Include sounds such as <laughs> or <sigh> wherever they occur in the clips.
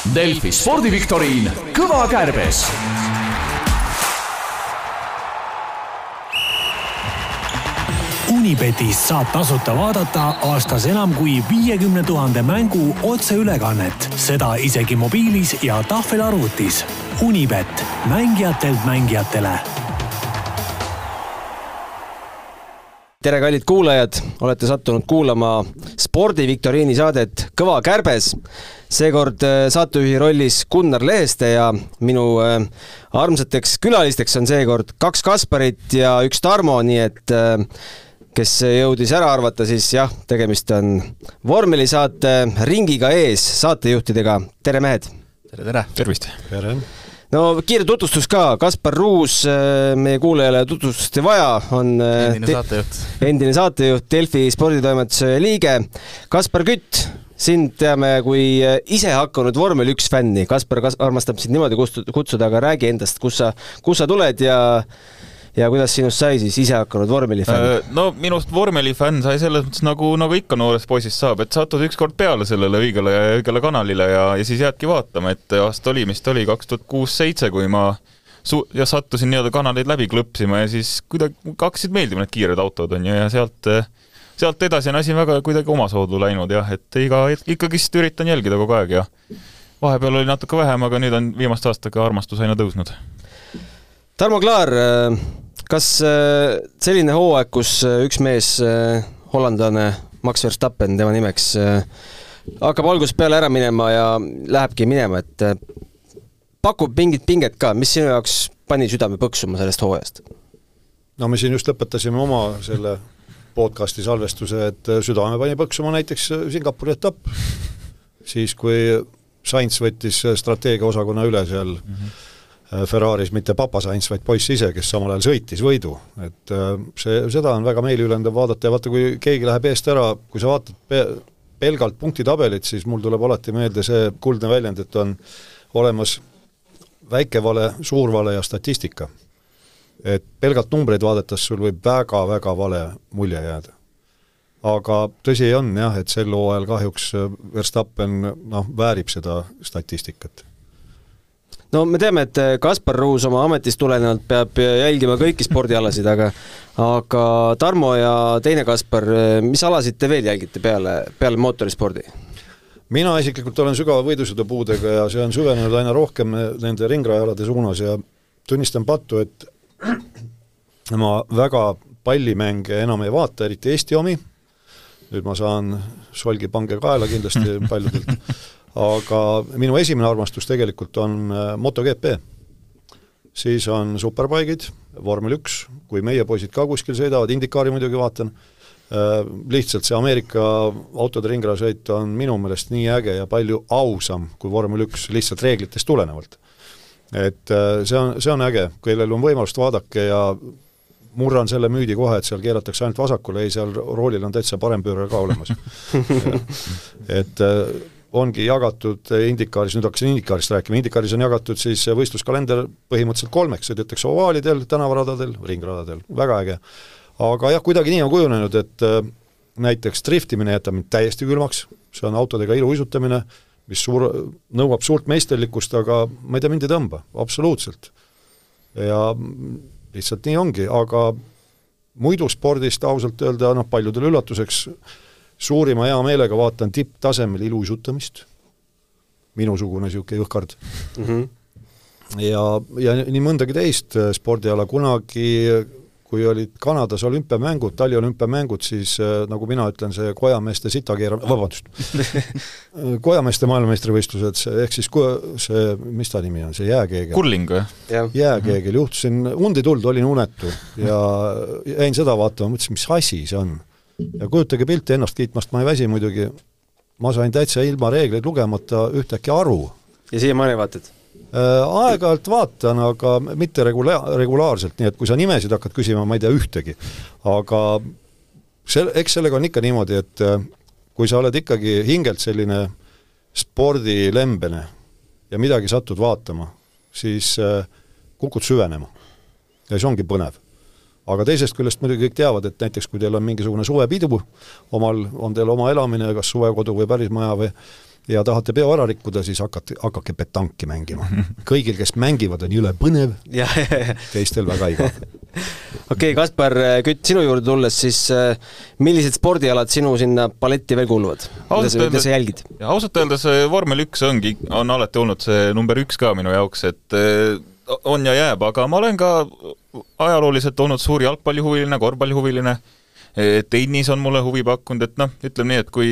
Delfi spordiviktoriin Kõva kärbes. Unibetis saab tasuta vaadata aastas enam kui viiekümne tuhande mängu otseülekannet, seda isegi mobiilis ja tahvelarvutis. Unibet, mängijatelt mängijatele. Tere, kallid kuulajad, olete sattunud kuulama spordiviktoriini saadet Kõva kärbes. seekord äh, saatejuhi rollis Gunnar Leheste ja minu äh, armsateks külalisteks on seekord kaks Kasparit ja üks Tarmo, nii et äh, kes jõudis ära arvata, siis jah, tegemist on vormelisaate ringiga ees saatejuhtidega. tere, mehed! tere, tere! tervist! tere! No kiire tutvustus ka, Kaspar Ruus, meie kuulajale tutvustust ei vaja, on endine saatejuht. endine saatejuht, Delfi sporditoimetuse liige. Kaspar Kütt, sind teame kui ise hakanud vormel üks fänni. Kaspar kas-, armastab sind niimoodi kutsuda, aga räägi endast, kus sa, kust sa tuled ja ja kuidas sinust sai siis ise hakanud vormelifänn? Äh, no minust vormelifänn sai selles mõttes nagu, nagu ikka noorest poisist saab, et satud ükskord peale sellele õigele, õigele kanalile ja, ja siis jäädki vaatama, et aasta oli, mis ta oli, kaks tuhat kuus-seitse, kui ma su-, ja sattusin nii-öelda kanaleid läbi klõpsima ja siis kuidagi hakkasid meeldima need kiired autod, on ju, ja sealt sealt edasi on asi väga kuidagi omasoodu läinud jah, et iga, ikkagist üritan jälgida kogu aeg ja vahepeal oli natuke vähem, aga nüüd on viimaste aastatega armastus aina tõusnud. Tarmo Klaar, kas äh, selline hooaeg, kus äh, üks mees, äh, hollandlane Max Verstappen tema nimeks, hakkab algusest peale ära minema ja lähebki minema, et pakub mingit pinget ka, mis sinu jaoks pani südame põksuma sellest hooajast? no me siin just lõpetasime oma selle podcasti salvestuse, et südame pani põksuma näiteks Singapuri etapp, siis kui Sainz võttis strateegiaosakonna üle seal mm -hmm Äh, Ferraris mitte papa Sainz, vaid poiss ise, kes samal ajal sõitis võidu. et äh, see, seda on väga meeliülendav vaadata ja vaata, kui keegi läheb eest ära, kui sa vaatad pe pelgalt punktitabelit, siis mul tuleb alati meelde see kuldne väljend, et on olemas väike vale, suur vale ja statistika. et pelgalt numbreid vaadates sul võib väga-väga vale mulje jääda. aga tõsi on jah, et sel hooajal kahjuks Verstappen noh, väärib seda statistikat no me teame, et eh, Kaspar Ruus oma ametist tulenevalt peab jälgima kõiki spordialasid, aga aga Tarmo ja teine Kaspar, eh, mis alasid te veel jälgite peale, peale mootorispordi? mina isiklikult olen sügava võidusõidupuudega ja see on süvenenud aina rohkem nende ringrajalade suunas ja tunnistan pattu, et ma väga pallimänge enam ei vaata, eriti Eesti omi, nüüd ma saan solgi pange kaela kindlasti <laughs> paljudelt aga minu esimene armastus tegelikult on äh, MotoGP. siis on superbike'id, vormel üks, kui meie poisid ka kuskil sõidavad, Indikaari muidugi vaatan, äh, lihtsalt see Ameerika autode ringrajasõit on minu meelest nii äge ja palju ausam kui vormel üks, lihtsalt reeglitest tulenevalt. et äh, see on, see on äge, kellel on võimalust, vaadake ja murran selle müüdi kohe, et seal keeratakse ainult vasakule, ei seal roolil on täitsa parempööre ka olemas <laughs> et ongi jagatud Indikaaris, nüüd hakkasin Indikaarist rääkima, Indikaaris on jagatud siis võistluskalender põhimõtteliselt kolmeks, sõidetakse ovaalidel, tänavaradadel, ringradadel, väga äge. aga jah, kuidagi nii on kujunenud, et äh, näiteks driftimine jätab mind täiesti külmaks, see on autodega iluuisutamine, mis suur, nõuab suurt meisterlikkust, aga ma ei tea, mind ei tõmba, absoluutselt. ja lihtsalt nii ongi, aga muidu spordist ausalt öelda noh, paljudele üllatuseks suurima heameelega vaatan tipptasemel iluuisutamist, minusugune niisugune jõhkard mm. -hmm. ja, ja nii mõndagi teist äh, spordiala, kunagi kui olid Kanadas olümpiamängud, taliolümpiamängud, siis äh, nagu mina ütlen, see kojameeste sitakeeram-, <laughs> vabandust kojameeste maailmameistrivõistlused, see ehk siis ku-, see, mis ta nimi on, see jääkeegel? kurling või? jääkeegel, juhtusin, und ei tulnud, olin unetu ja jäin seda vaatama, mõtlesin, mis asi see on ja kujutage pilti ennast kiitmast, ma ei väsi muidugi, ma sain täitsa ilma reegleid lugemata ühtäkki aru. ja siiamaani vaatad? Äh, aeg-ajalt vaatan, aga mitte regula-, regulaarselt, nii et kui sa nimesid hakkad küsima, ma ei tea ühtegi. aga sel-, eks sellega on ikka niimoodi, et äh, kui sa oled ikkagi hingelt selline spordilembene ja midagi satud vaatama, siis äh, kukud süvenema. ja siis ongi põnev aga teisest küljest muidugi kõik teavad, et näiteks kui teil on mingisugune suvepidu, omal, on teil oma elamine, kas suvekodu või pärismaja või ja tahate peo ära rikkuda, siis hakake, hakake petanki mängima. <laughs> kõigil, kes mängivad, on jõle põnev, <laughs> teistel väga igav. okei okay,, Kaspar Kütt, sinu juurde tulles siis äh, millised spordialad sinu sinna paletti veel kuuluvad? mida sa jälgid? ausalt öeldes äh, vormel üks ongi, on alati olnud see number üks ka minu jaoks, et äh, on ja jääb, aga ma olen ka ajalooliselt olnud suur jalgpallihuviline, korvpallihuviline. Tennis on mulle huvi pakkunud, et noh, ütleme nii, et kui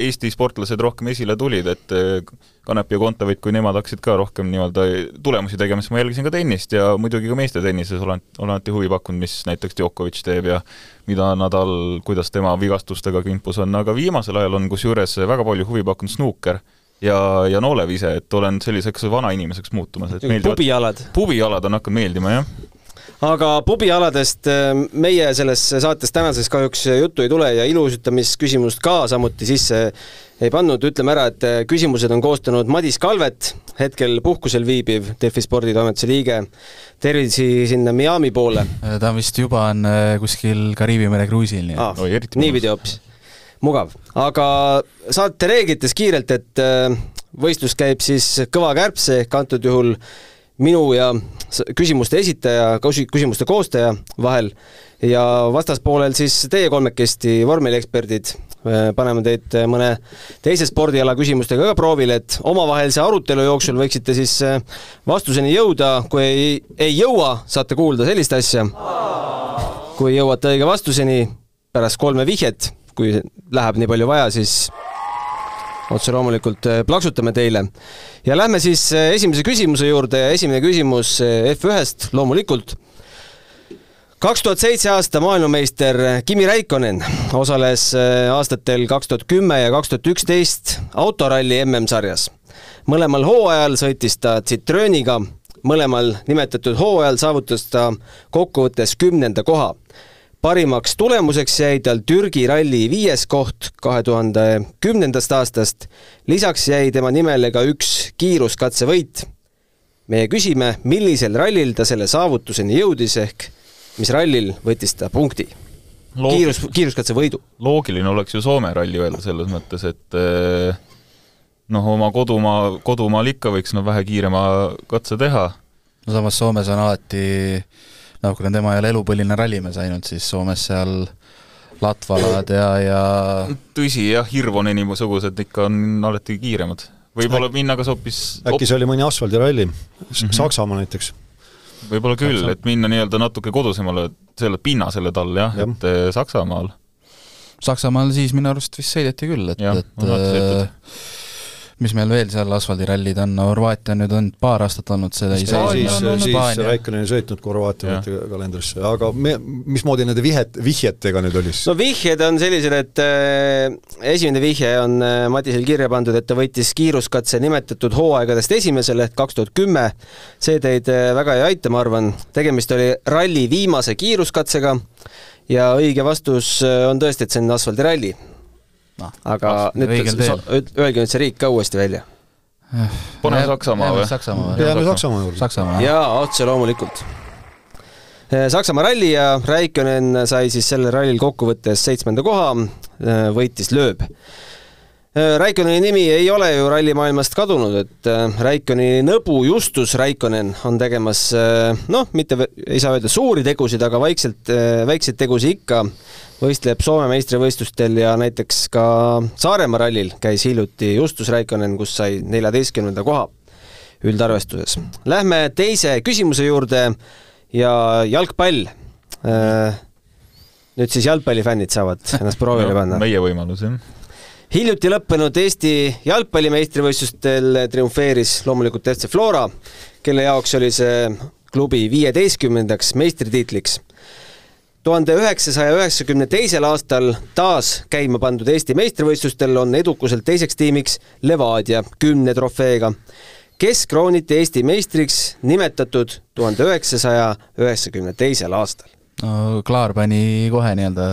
Eesti sportlased rohkem esile tulid, et eh, Kanep ja Kontaveit, kui nemad hakkasid ka rohkem nii-öelda tulemusi tegema, siis ma jälgisin ka tennist ja muidugi ka meeste tennises olen, olen alati huvi pakkunud, mis näiteks Djokovic teeb ja mida Nadal, kuidas tema vigastustega kimpus on, aga viimasel ajal on kusjuures väga palju huvi pakkunud snuuker ja, ja noolev ise, et olen selliseks vanainimeseks muutumas, et meeldivad pubijalad? pubijalad on hakanud meeldima, jah aga pubialadest äh, meie selles saates tänases kahjuks juttu ei tule ja ilusutamisküsimust ka samuti sisse ei pannud, ütleme ära, et äh, küsimused on koostanud Madis Kalvet, hetkel puhkusel viibiv Delfi sporditoimetuse liige. tervisi sinna Miami poole. Äh, ta vist juba on kuskil Kariibi mere kruiisil, nii et ah, niipidi hoopis, mugav. aga saate reeglites kiirelt, et võistlus käib siis kõva kärbse ehk antud juhul minu ja küsimuste esitaja, küsimuste koostaja vahel ja vastaspoolel siis teie kolmekesti vormelieksperdid. paneme teid mõne teise spordiala küsimustega ka proovile, et omavahelise arutelu jooksul võiksite siis vastuseni jõuda, kui ei, ei jõua, saate kuulda sellist asja. kui jõuate õige vastuseni pärast kolme vihjet, kui läheb nii palju vaja, siis otse loomulikult äh, plaksutame teile. ja lähme siis äh, esimese küsimuse juurde ja esimene küsimus äh, F1-st loomulikult. kaks tuhat seitse aasta maailmameister Kimi Raikkonen osales aastatel kaks tuhat kümme ja kaks tuhat üksteist autoralli MM-sarjas. mõlemal hooajal sõitis ta Citrooniga, mõlemal nimetatud hooajal saavutas ta kokkuvõttes kümnenda koha parimaks tulemuseks jäi tal Türgi ralli viies koht kahe tuhande kümnendast aastast. lisaks jäi tema nimele ka üks kiiruskatsevõit. meie küsime, millisel rallil ta selle saavutuseni jõudis ehk mis rallil võttis ta punkti? kiirus, kiiruskatsevõidu. loogiline oleks ju Soome ralli öelda selles mõttes, et eh, noh, oma kodumaa, kodumaal ikka võiks no vähe kiirema katse teha. no samas Soomes on alati noh, kuna tema ei ole elupõline rallimees ainult, siis Soomes seal latvalad ja, ja tõsi jah, Hirvoneni-sugused ikka on alati kiiremad. võib-olla minna kas hoopis äkki see oli mõni asfaldiralli mm, -hmm. Saksamaa näiteks? võib-olla küll, et minna nii-öelda natuke kodusemale, selle pinnasele tal jah ja., et eh, Saksamaal. Saksamaal siis minu arust vist sõideti küll, et, et mis meil veel seal asfaldirallid on, Horvaatia on nüüd olnud paar aastat olnud seda ei saa siis, siis Raikkonen ei sõitnud Horvaatia kalendrisse, aga me, mismoodi nende vihet, vihjetega nüüd oli siis? no vihjed on sellised, et äh, esimene vihje on äh, Madisel kirja pandud, et ta võitis kiiruskatse nimetatud hooaegadest esimesel ehk kaks tuhat kümme. see teid äh, väga ei aita, ma arvan, tegemist oli ralli viimase kiiruskatsega ja õige vastus äh, on tõesti, et see on asfaldiralli aga nüüd öelge nüüd see riik ka uuesti välja. paneme Saksamaa või? jääme Saksamaa juurde. Jaa, otse loomulikult. Eh, Saksamaa ralli ja Raikkonen sai siis sellel rallil kokkuvõttes seitsmenda koha, eh, võitis lööb Raikkoni nimi ei ole ju rallimaailmast kadunud, et Raikkoni nõbu Justus Raikkonen on tegemas noh, mitte ei saa öelda suuri tegusid, aga vaikselt, väikseid tegusid ikka võistleb Soome meistrivõistlustel ja näiteks ka Saaremaa rallil käis hiljuti Justus Raikonen, kus sai neljateistkümnenda koha üldarvestuses. Lähme teise küsimuse juurde ja jalgpall. Äh, nüüd siis jalgpallifännid saavad ennast proovile panna. meie võimalus, jah hiljuti lõppenud Eesti jalgpallimeistrivõistlustel triumfeeris loomulikult FC Flora, kelle jaoks oli see klubi viieteistkümnendaks meistritiitliks tuhande üheksasaja üheksakümne teisel aastal taas käima pandud Eesti meistrivõistlustel on edukuselt teiseks tiimiks Levadia kümne trofeega, kes krooniti Eesti meistriks nimetatud tuhande üheksasaja üheksakümne teisel aastal no Klaar pani kohe nii-öelda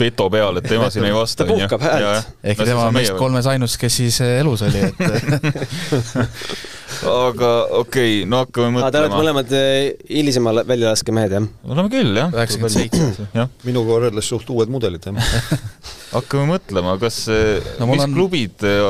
veto peale, et tema siin ei vasta. ta puhkab häält. ehkki tema on meist kolmes ainus, kes siis elus oli, et <laughs> <laughs> aga okei okay,, no hakkame mõtlema. Te olete mõlemad eh, hilisema väljalaskemehed, jah? oleme küll, jah. üheksakümmend seitse. minuga võrreldes suht uued mudelid, jah <laughs> hakkame mõtlema, kas, no, mis on... klubid eh,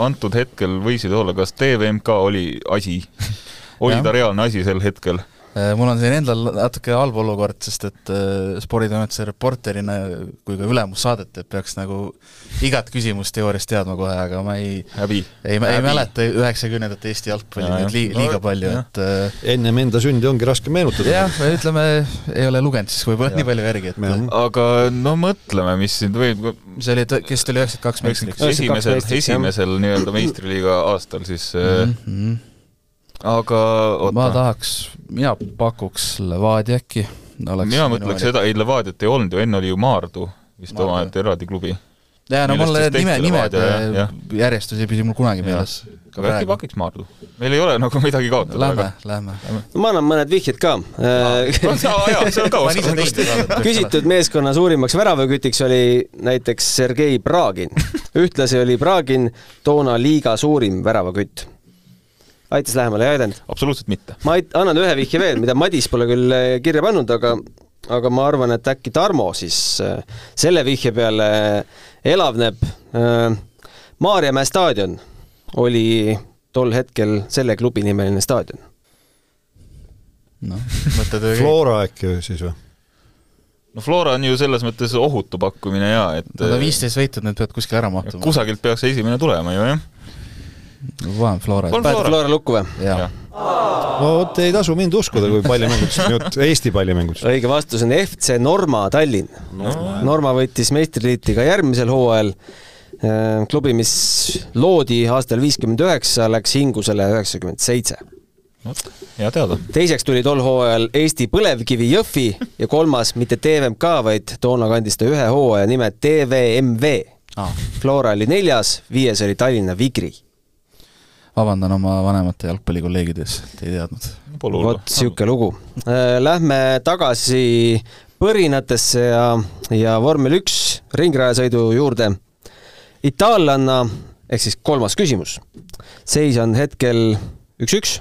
antud hetkel võisid olla, kas TVMK oli asi <laughs> oli ta reaalne asi sel hetkel? Äh, mul on siin endal natuke halb olukord, sest et äh, sporditoimetuse reporterina kui ka ülemussaadet teeb, peaks nagu igat küsimust teoorias teadma kohe, aga ma ei häbi. ei, ei mäleta üheksakümnendate Eesti jalgpalli ja, li, liiga palju, et äh, ennem enda sündi ongi raske meenutada. jah, ütleme, ei ole lugenud siis võib-olla nii palju järgi, et ja. aga no mõtleme, mis sind võib see oli, kes tuli üheksakümmend kaks meistriks? esimesel, esimesel nii-öelda meistriliiga aastal siis mm -hmm aga oota. ma tahaks, mina pakuks Levadia äkki. mina mõtleks seda, ei Levadiat ei olnud ju, enne oli ju Maardu vist omaette eraldi klubi. jaa, no mul nime, nimed järjestus ei püsi mul kunagi meeles. aga äkki pakiks Maardu? meil ei ole nagu midagi kaotada. Lähme, lähme. ma annan mõned vihjed ka. <laughs> küsitud meeskonna suurimaks väravakütiks oli näiteks Sergei Bragin. ühtlasi oli Bragin toona liiga suurim väravakütt aitas lähemale, ei aidanud? absoluutselt mitte. ma ait-, annan ühe vihje veel, mida Madis pole küll eh, kirja pannud, aga aga ma arvan, et äkki Tarmo siis eh, selle vihje peale elavneb. Eh, Maarjamäe staadion oli tol hetkel selle klubi nimeline staadion. noh, <laughs> mõtted Flora äkki siis või? no Flora on ju selles mõttes ohutu pakkumine ja et Nad on viisteist võitnud, need peavad kuskile ära mahtuma. kusagilt peaks esimene tulema ju, jah panen Flora. paned Flora lukku või? jah no vot, ei tasu mind uskuda, kui pallimängudest jutt, <laughs> Eesti pallimängudest. õige vastus on FC Norma Tallinn no.. Norma võitis meistriliiti ka järgmisel hooajal. Äh, klubi, mis loodi aastal viiskümmend üheksa, läks hingusele üheksakümmend seitse. hea teada. teiseks tuli tol hooajal Eesti Põlevkivi Jõhvi ja kolmas mitte TVMK, vaid toona kandis ta ühe hooaja nime TVMV ah.. Flora oli neljas, viies oli Tallinna Vigri vabandan oma vanemate jalgpallikolleegide ees, et ei teadnud. vot sihuke lugu. Äh, lähme tagasi põrinatesse ja, ja vormel üks ringrajasõidu juurde. itaallanna ehk siis kolmas küsimus. seis on hetkel üks-üks.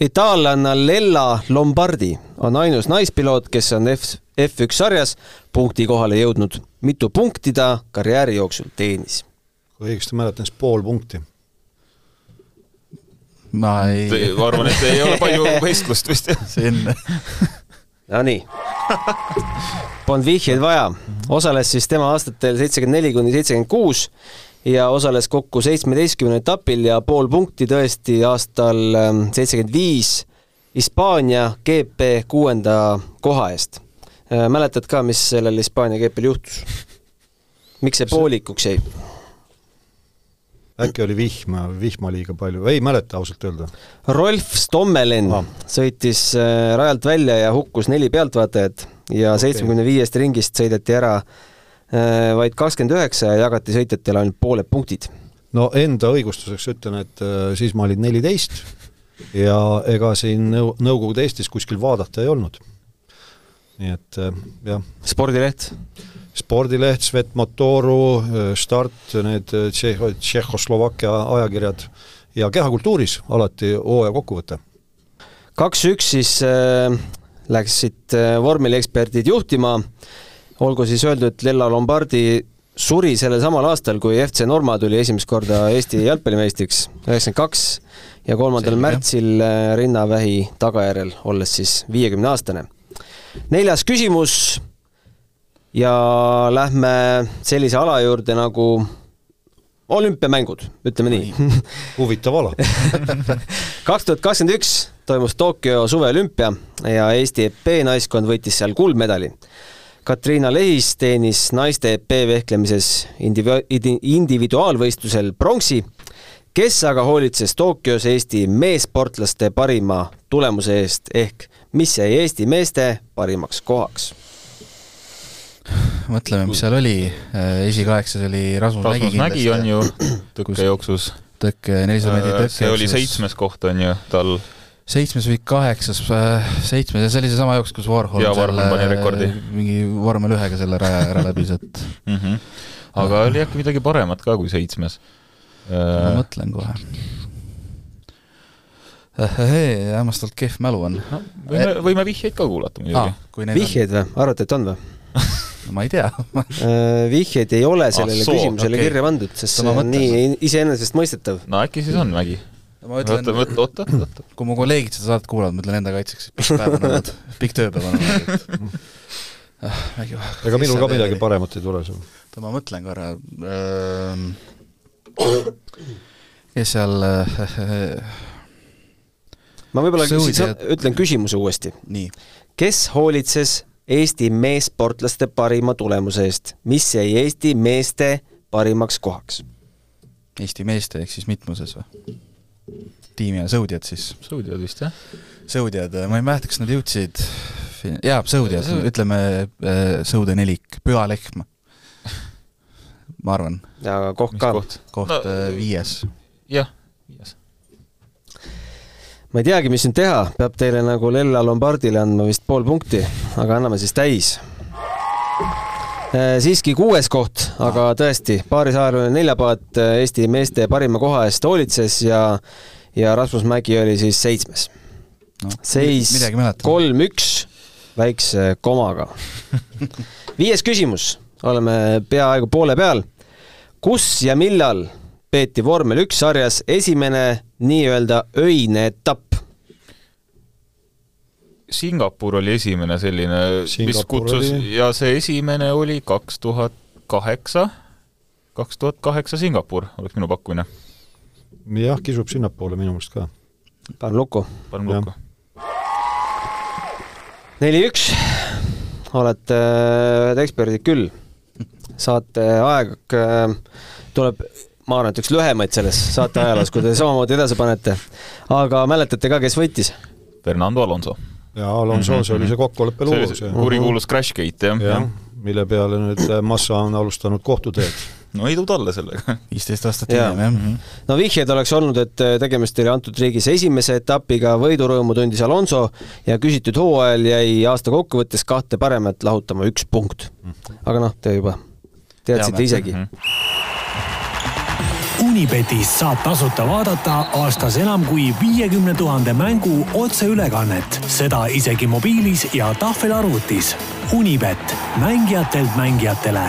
itaallanna Lella Lombardi on ainus naispiloot, kes on F, F1 sarjas punkti kohale jõudnud. mitu punkti ta karjääri jooksul teenis? kui õigesti mäletan, siis pool punkti ma ei ma arvan, et ei ole palju <laughs> vestlust vist. siin Nonii. Polnud vihjeid vaja. osales siis tema aastatel seitsekümmend neli kuni seitsekümmend kuus ja osales kokku seitsmeteistkümnel etapil ja pool punkti tõesti aastal ähm, seitsekümmend viis Hispaania GP kuuenda koha eest. Äh, mäletad ka, mis sellel Hispaania GP-l juhtus? miks see poolikuks jäi? Äkki oli vihma, vihma liiga palju, ei mäleta ausalt öelda. Rolf Stommelen ah. sõitis äh, rajalt välja ja hukkus neli pealtvaatajat ja seitsmekümne okay. viiest ringist sõideti ära äh, vaid kakskümmend üheksa ja jagati sõitjatele ainult pooled punktid. no enda õigustuseks ütlen, et äh, siis ma olin neliteist ja ega siin nõu-, Nõukogude Eestis kuskil vaadata ei olnud. nii et jah. spordileht? Spordileht, Svet Motoru, Start, need Tšehho-, Tšehhoslovakkia ajakirjad ja kehakultuuris alati hooaja kokkuvõte. kaks-üks siis äh, läksid äh, vormelieksperdid juhtima, olgu siis öeldud, et Lella Lombardi suri sellel samal aastal, kui FC Norma tuli esimest korda Eesti jalgpallimeistriks, üheksakümmend kaks, ja kolmandal märtsil äh, rinnavähi tagajärjel, olles siis viiekümne aastane. neljas küsimus ja lähme sellise ala juurde nagu olümpiamängud, ütleme nii. huvitav ala <laughs> kaks tuhat kakskümmend üks toimus Tokyo suveolümpia ja Eesti EP naiskond võitis seal kuldmedali. Katriina Lehis teenis naiste EP vehklemises individu-, individuaalvõistlusel pronksi, kes aga hoolitses Tokyos Eesti meessportlaste parima tulemuse eest ehk mis jäi Eesti meeste parimaks kohaks mõtleme, mis seal oli, äh, esikaheksas oli Rasmus, Rasmus Mägi kindlasti. on ju tõkkejooksus. tõkke, nelisada meetrit tõkkejooksus. see oli seitsmes koht, on ju, tal seitsmes või kaheksas, äh, seitsmes ja see oli seesama jooks, kus Warhol ja Warhol pani rekordi. mingi vormel ühega selle raja ära läbis, et mm. -hmm. aga oli äkki midagi paremat ka kui seitsmes? ma mõtlen kohe. hämmastavalt kehv mälu on no,. võime, võime vihjeid ka kuulata muidugi ah,. vihjeid või, arvate, et on või <laughs> ma ei tea Äh, vihjeid ei ole sellele soo, küsimusele okei. kirja pandud, sest see on nii iseenesestmõistetav. no äkki siis on Mägi? ma oota, ütlen, oota, oota, oota. kui mu kolleegid seda saadet kuulavad, ma ütlen enda kaitseks, pikk päev on olnud, pikk tööpäev on olnud. ega minul ka midagi paremat ei tule seal. oota, ma mõtlen korra ähm,. kes seal äh,, ma võib-olla ütlen küsimuse uuesti. nii, kes hoolitses Eesti meessportlaste parima tulemuse eest, mis jäi Eesti meeste parimaks kohaks? Eesti meeste ehk siis mitmuses või? tiimi ja sõudjad siis. sõudjad vist jah? sõudjad, ma ei mäleta, kas nad jõudsid, jaa, sõudjad, ütleme äh, sõudenelik, Püha Lehm. ma arvan, ja Koh mis ka. koht? koht No- no, viies. jah, viies. Ma ei teagi, mis nüüd teha, peab teile nagu Lella Lombardile andma vist pool punkti, aga anname siis täis. siiski kuues koht, aga tõesti, paarisaajaline neljapaat Eesti meeste parima koha eest hoolitses ja ja Rasmus Mägi oli siis seitsmes no,. seis kolm-üks väikse komaga. viies küsimus, oleme peaaegu poole peal. kus ja millal peeti vormel üks sarjas esimene nii-öelda öine etapp? Singapur oli esimene selline, mis kutsus oli- ja see esimene oli kaks tuhat kaheksa, kaks tuhat kaheksa Singapur oleks minu pakkumine. jah, kisub sinnapoole minu meelest ka. panen lukku. paneme lukku. neli-üks, olete eksperdid küll. saateaeg äh, tuleb, ma arvan, et üks lühemaid selles saate ajaloos, kui te samamoodi edasi panete. aga mäletate ka, kes võitis? Fernando Alonso. ja Alonso Mhm, mm, -hmm. see oli see kokkuleppe see oli lugu, see see. kurikuulus Crashgate jah jah ja., mille peale nüüd äh, Massa on alustanud kohtuteed. no ei tule talle sellega. viisteist aastat Jaa. hiljem, jah. no vihjeid oleks olnud, et äh, tegemist oli antud riigis esimese etapiga, võidurõõmu tundis Alonso ja küsitud hooajal jäi aasta kokkuvõttes kahte paremat lahutama üks punkt. aga noh, te juba teadsite Teame. isegi. Unibetis saab tasuta vaadata aastas enam kui viiekümne tuhande mängu otseülekannet, seda isegi mobiilis ja tahvelarvutis. Unibet, mängijatelt mängijatele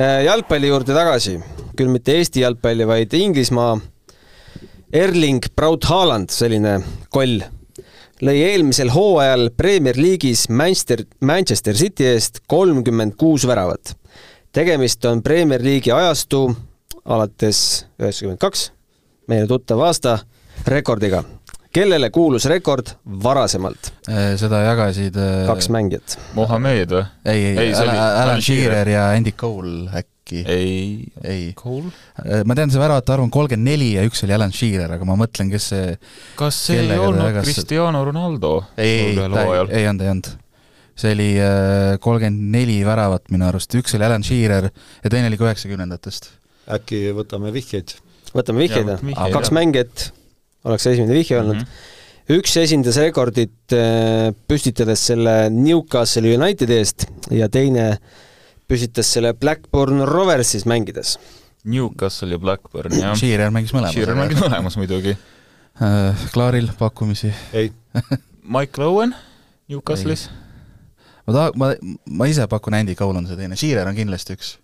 Äh, jalgpalli juurde tagasi, küll mitte Eesti jalgpalli, vaid Inglismaa. Erling Braut Haaland, selline koll, lõi eelmisel hooajal Premier League'is Manchester, Manchester City eest kolmkümmend kuus väravat. tegemist on Premier League'i ajastu alates üheksakümmend kaks, meile tuttav aasta, rekordiga. kellele kuulus rekord varasemalt? Äh, seda jagasid äh, kaks mängijat. Mohamed või? ei, ei, Ei, Alan, Shearer. Ja Andy Cole äkki. ei. ei, Cole? ma tean, see väravate arv on kolmkümmend neli ja üks oli Alan Shearer, aga ma mõtlen, kes see kas see ei olnud jagas- Cristiano Ronaldo? ei, ei, ei olnud, ei olnud. see oli kolmkümmend neli väravat minu arust, üks oli Alan Shearer ja teine oli ka üheksakümnendatest. Äkki võtame vihjeid? võtame vihjeid vihjeid,? kaks jah. mängijat oleks esimene vihje olnud mm. -hmm. üks esindas rekordit äh, püstitades selle Newcastle Unitedi eest ja teine püstitas selle Blackburn Roversis mängides. Newcastle ja Blackburn jah. Shearer mängis Shearer mängis mõlemas. mõlemas muidugi. Klaaril pakkumisi. ei, <laughs> Michael Owen Newcastle'is. ma taha-, ma, ma ise pakun Andy Cole on see teine, Shearer on kindlasti üks.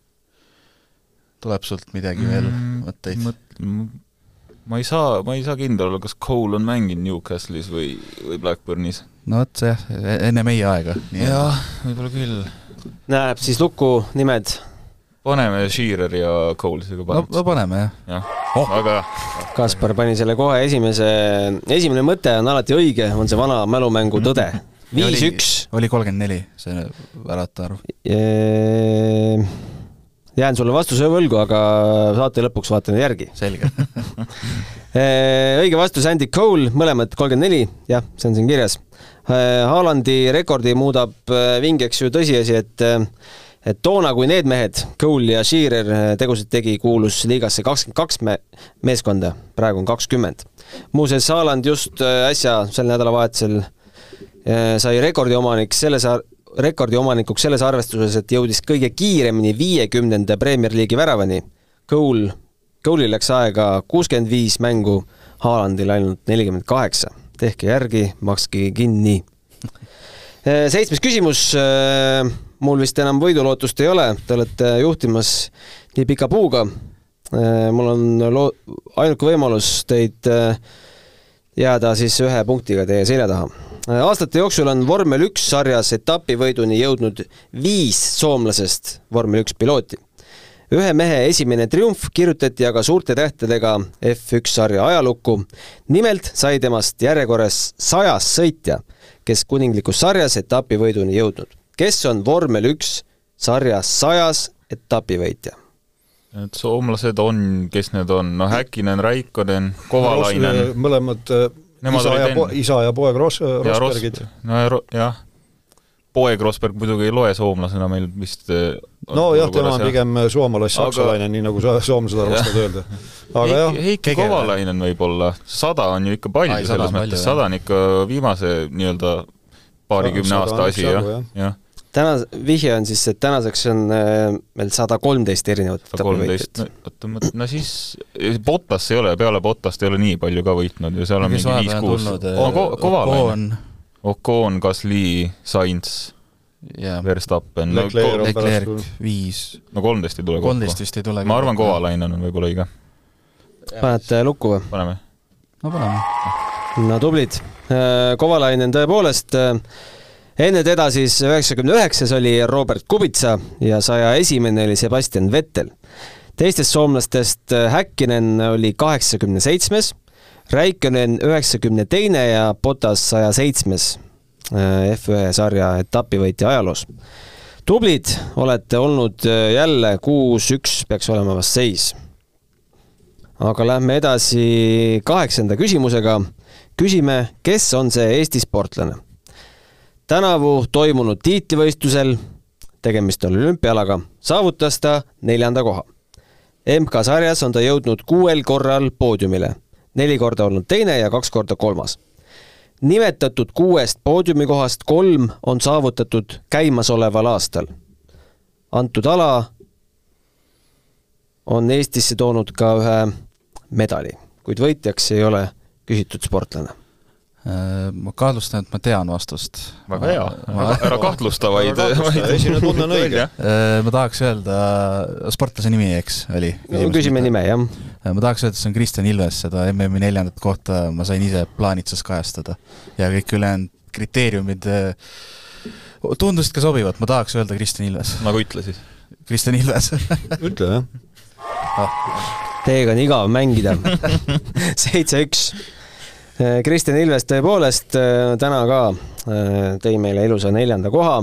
Tuleb sult midagi mm, veel mõtteid? ma ei saa, ma ei saa kindel olla, kas Cole on mänginud Newcastle'is või, või Blackburnis. no vot see jah, enne meie aega. jah, võib-olla küll. näeb siis lukku nimed. paneme Shearer ja Cole sinuga no, no paneme. paneme jah. jah, Oh. aga Kaspar pani selle kohe esimese, esimene mõte on alati õige, on see vana mälumängu tõde. viis-üks. oli kolmkümmend neli, see väravate arv. Jään sulle vastuse võlgu, aga saate lõpuks vaatan järgi. selge. <laughs> õige vastus Andy Cole, mõlemad kolmkümmend neli, jah, see on siin kirjas. Haalandi rekordi muudab äh, vingeks ju tõsiasi, et et toona, kui need mehed, Cole ja Shearer tegusid tegi, kuulus liigasse kakskümmend kaks me- meeskonda, praegu on kakskümmend. muuseas, Haaland just äsja sel nädalavahetusel sai rekordiomanik selles, rekordiomanikuks selles arvestuses, et jõudis kõige kiiremini viiekümnenda Premier League'i väravani. Cole Cole'il läks aega kuuskümmend viis mängu, Haalandil ainult nelikümmend kaheksa. tehke järgi, makske kinni. seitsmes küsimus. mul vist enam võidulootust ei ole, te olete juhtimas nii pika puuga. mul on loo-, ainuke võimalus teid jääda siis ühe punktiga teie selja taha. aastate jooksul on vormel üks sarjas etapivõiduni jõudnud viis soomlasest vormel üks pilooti ühe mehe esimene triumf kirjutati aga suurte tähtedega F1 sarja ajalukku. nimelt sai temast järjekorras sajas sõitja, kes kuninglikus sarjas etapivõiduni jõudnud. kes on vormel üks sarjas sajas etapivõitja? Et soomlased on, kes need on, noh Häkkinen, Raikonen, Kovalainen. mõlemad Nemad isa ja, po isa ja poeg Ros-, Rosbergid. no ja, jah. Poeg Rosberg muidugi ei loe soomlasena meil vist äh, nojah, tema on pigem äh, soomalass-saksalaine aga..., nii nagu soomlased armastavad öelda. aga jah. Heiki Kovalainen võib-olla, sada on ju ikka palju Ai, selles mõttes, sada on ikka viimase nii-öelda paarikümne aasta asi, jah, jah täna, vihje on siis, et tänaseks on äh, meil sada kolmteist erinevat kolmteist, oota, no siis Bottas ei ole, peale Bottast ei ole nii palju ka võitnud ju, seal on mingi viis-kuus. Kovalainen Ocon, Gasly, Sainz yeah., Verstappen. Leclerc viis. no kolmteist ei tule kokku. kolmteist vist ei tule. ma arvan, Kovalainen on võib-olla õige. panete lukku või? paneme. no paneme. no tublid. Äh, Kovalainen tõepoolest äh, enne teda siis üheksakümne üheksas oli Robert Kubica ja saja esimene oli Sebastian Vettel. teistest soomlastest äh, Häkkinen oli kaheksakümne seitsmes Räikkönen üheksakümne teine ja Botas saja seitsmes äh, F1 sarja etapivõitja ajaloos. tublid olete olnud äh, jälle kuus-üks peaks olema vast seis. aga lähme edasi kaheksanda küsimusega. küsime, kes on see Eesti sportlane? Tänavu toimunud tiitlivõistlusel, tegemist on olümpialaga, saavutas ta neljanda koha. MK-sarjas on ta jõudnud kuuel korral poodiumile neli korda olnud teine ja kaks korda kolmas. nimetatud kuuest poodiumikohast kolm on saavutatud käimasoleval aastal. antud ala on Eestisse toonud ka ühe medali, kuid võitjaks ei ole küsitud sportlane ma kahtlustan, et ma tean vastust. väga hea, ära kahtlusta, vaid sinu tunne on õige. Äh, ma tahaks öelda, sportlase nimi, eks, oli? küsime nime, jah. Äh, ma tahaks öelda, see on Kristjan Ilves, seda MM-i neljandat kohta ma sain ise plaanitses kajastada. ja kõik ülejäänud kriteeriumid tundusid ka sobivad, ma tahaks öelda Kristjan Ilves. nagu ütle siis. Kristjan Ilves <laughs> ütle, jah ah.. Teiega on igav mängida <laughs> seitse-üks Kristjan Ilves tõepoolest eh, täna ka eh, tõi meile ilusa neljanda koha.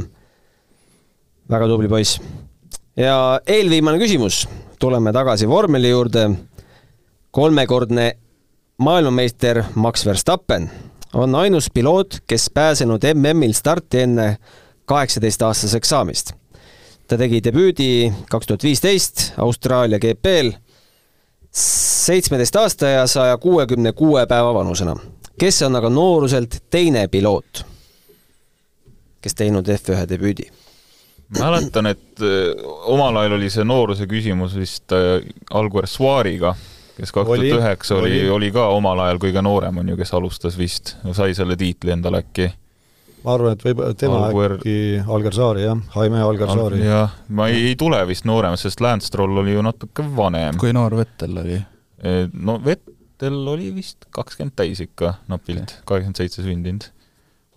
väga tubli poiss. ja eelviimane küsimus, tuleme tagasi vormeli juurde. kolmekordne maailmameister Max Verstappen on ainus piloot, kes pääsenud MM-il starti enne kaheksateistaastaseks saamist. ta tegi debüüdi kaks tuhat viisteist Austraalia GP-l seitsmeteist aasta ja saja kuuekümne kuue päeva vanusena, kes on aga nooruselt teine piloot, kes teinud F1 debüüdi? Mäletan, et äh, omal ajal oli see nooruse küsimus vist äh, Alguer Suariga, kes kaks tuhat üheksa oli, oli, oli ka omal ajal kõige noorem, on ju, kes alustas vist, sai selle tiitli endale äkki ma arvan, et võib tema Alguer... äkki Algar Saari, jah, Jaime Algar Saari Al. jah, ma ei, ei tule vist noorem, sest Lance Stroll oli ju natuke vanem. kui noor Vettel oli? E, no Vettel oli vist kakskümmend täis ikka napilt, kaheksakümmend seitse sündinud.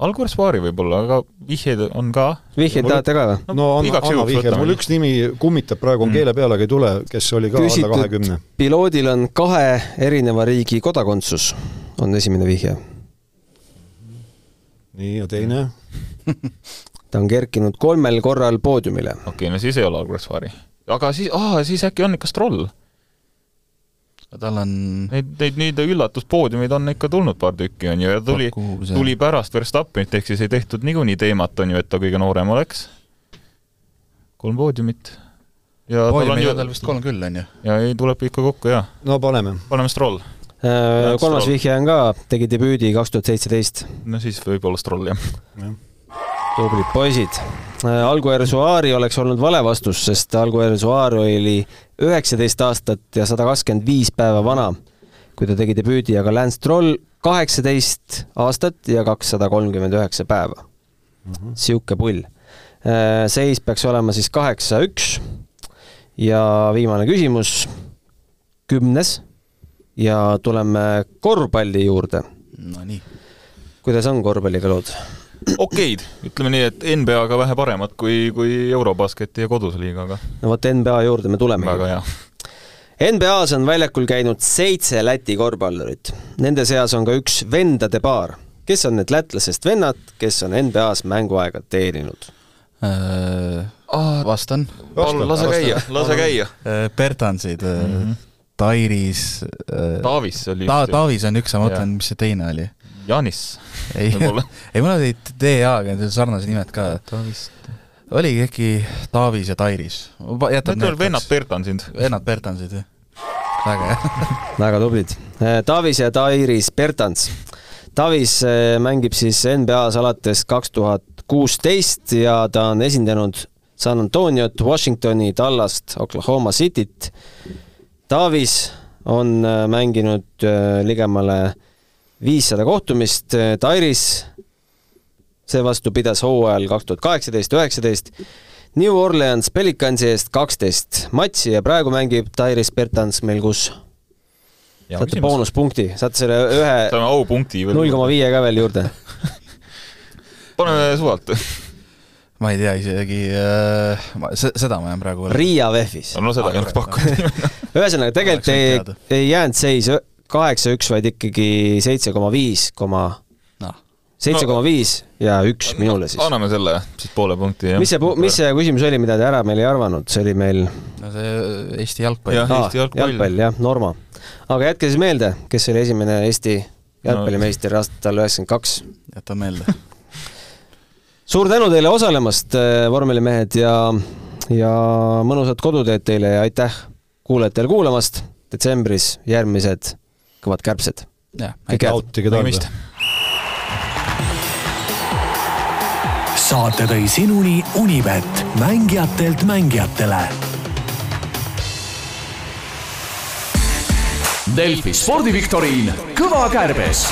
Algar Saari võib-olla, aga vihjeid on ka. vihjeid tahate ka või? no, no anna, anna vihje, mul üks nimi kummitab praegu, on mm. keele peale, aga ei tule, kes oli ka Küsitud alla kahekümne. piloodil on kahe erineva riigi kodakondsus, on esimene vihje nii, ja teine <laughs> ta on kerkinud kolmel korral poodiumile. okei okay,, no siis ei ole Algussaari. aga siis, aa, siis äkki on ikka Stroll? tal on Neid, neid nii-öelda üllatuspoodiumeid on ikka tulnud paar tükki, on ju, ja tuli, tuli pärast Verstappenit, ehk siis ei tehtud niikuinii teemat, on ju, et ta kõige noorem oleks. kolm poodiumit. poodiumid on tal vist kolm küll, on ju? ja ei, tuleb ikka kokku, jaa. no paneme. paneme Stroll kolmas vihje on ka, tegi debüüdi kaks tuhat seitseteist. no siis võib-olla Stroll, jah ja.. tublid poisid. Äh, Alguer Suari oleks olnud vale vastus, sest Alguer Suari oli üheksateist aastat ja sada kakskümmend viis päeva vana, kui ta tegi debüüdi, aga Lance Stroll kaheksateist aastat ja kakssada kolmkümmend üheksa päeva. Mhm. sihuke pull. seis peaks olema siis kaheksa-üks ja viimane küsimus, kümnes ja tuleme korvpalli juurde. Nonii. kuidas on korvpalliga lood? okeid, ütleme nii, et NBA-ga vähe paremad kui, kui Eurobasketi ja koduse liigaga. no vot NBA juurde me tuleme. väga hea. NBA-s on väljakul käinud seitse Läti korvpallurit. Nende seas on ka üks vendade paar. kes on need lätlasest vennad, kes on NBA-s mänguaega teeninud? Äh, vastan. palun lase käia, lase käia. Bertansid mm, -hmm. Tairis. Taavis oli Ta-, Taavis on üks, ma mõtlen, mis see teine oli Janis. ei, <laughs> ei mul olid DA-ga sarnased nimed ka. oligi äkki Taavis ja Tairis. Need olid vennad Bertansid. vennad Bertansid, jah. väga hea <laughs> väga tublid. Äh, Taavis ja Tairis Bertans. Taavis äh, mängib siis NBA-s alates kaks tuhat kuusteist ja ta on esindanud San Antoniot, Washingtoni, Tallast, Oklahoma Cityt. Taavis on äh, mänginud ligemale viissada kohtumist, Tairis. Seevastu pidas hooajal kaks tuhat kaheksateist, üheksateist. New Orleans Pelicansi eest kaksteist matši ja praegu mängib Tairis Bertans meil kus? saate boonuspunkti, saate selle ühe null koma viie ka veel juurde. <laughs> Paneme suvalt ma ei tea isegi äh,, seda ma jään praegu Riia VEF-is. no seda ei oleks pakkunud <laughs> ühesõnaga, tegelikult ei, ei jäänud seis kaheksa-üks, vaid ikkagi seitse koma viis koma seitse koma viis ja üks no, minule siis. anname selle siis poole punkti, mis see, mis see küsimus oli, mida te ära meil ei arvanud, see oli meil no see Eesti jalgpall. jah, Eesti jalgpall. jalgpall, jah, Norma. aga jätke siis meelde, kes oli esimene Eesti jalgpallimeister no. aastal üheksakümmend kaks. jätan meelde suur tänu teile osalemast, äh, vormelimehed, ja, ja mõnusat koduteed teile ja aitäh kuulajatele kuulamast. detsembris järgmised kõvad kärbsed. kõike head! saate tõi sinuni Unibet, mängijatelt mängijatele. Delfi spordiviktoriin Kõva kärbes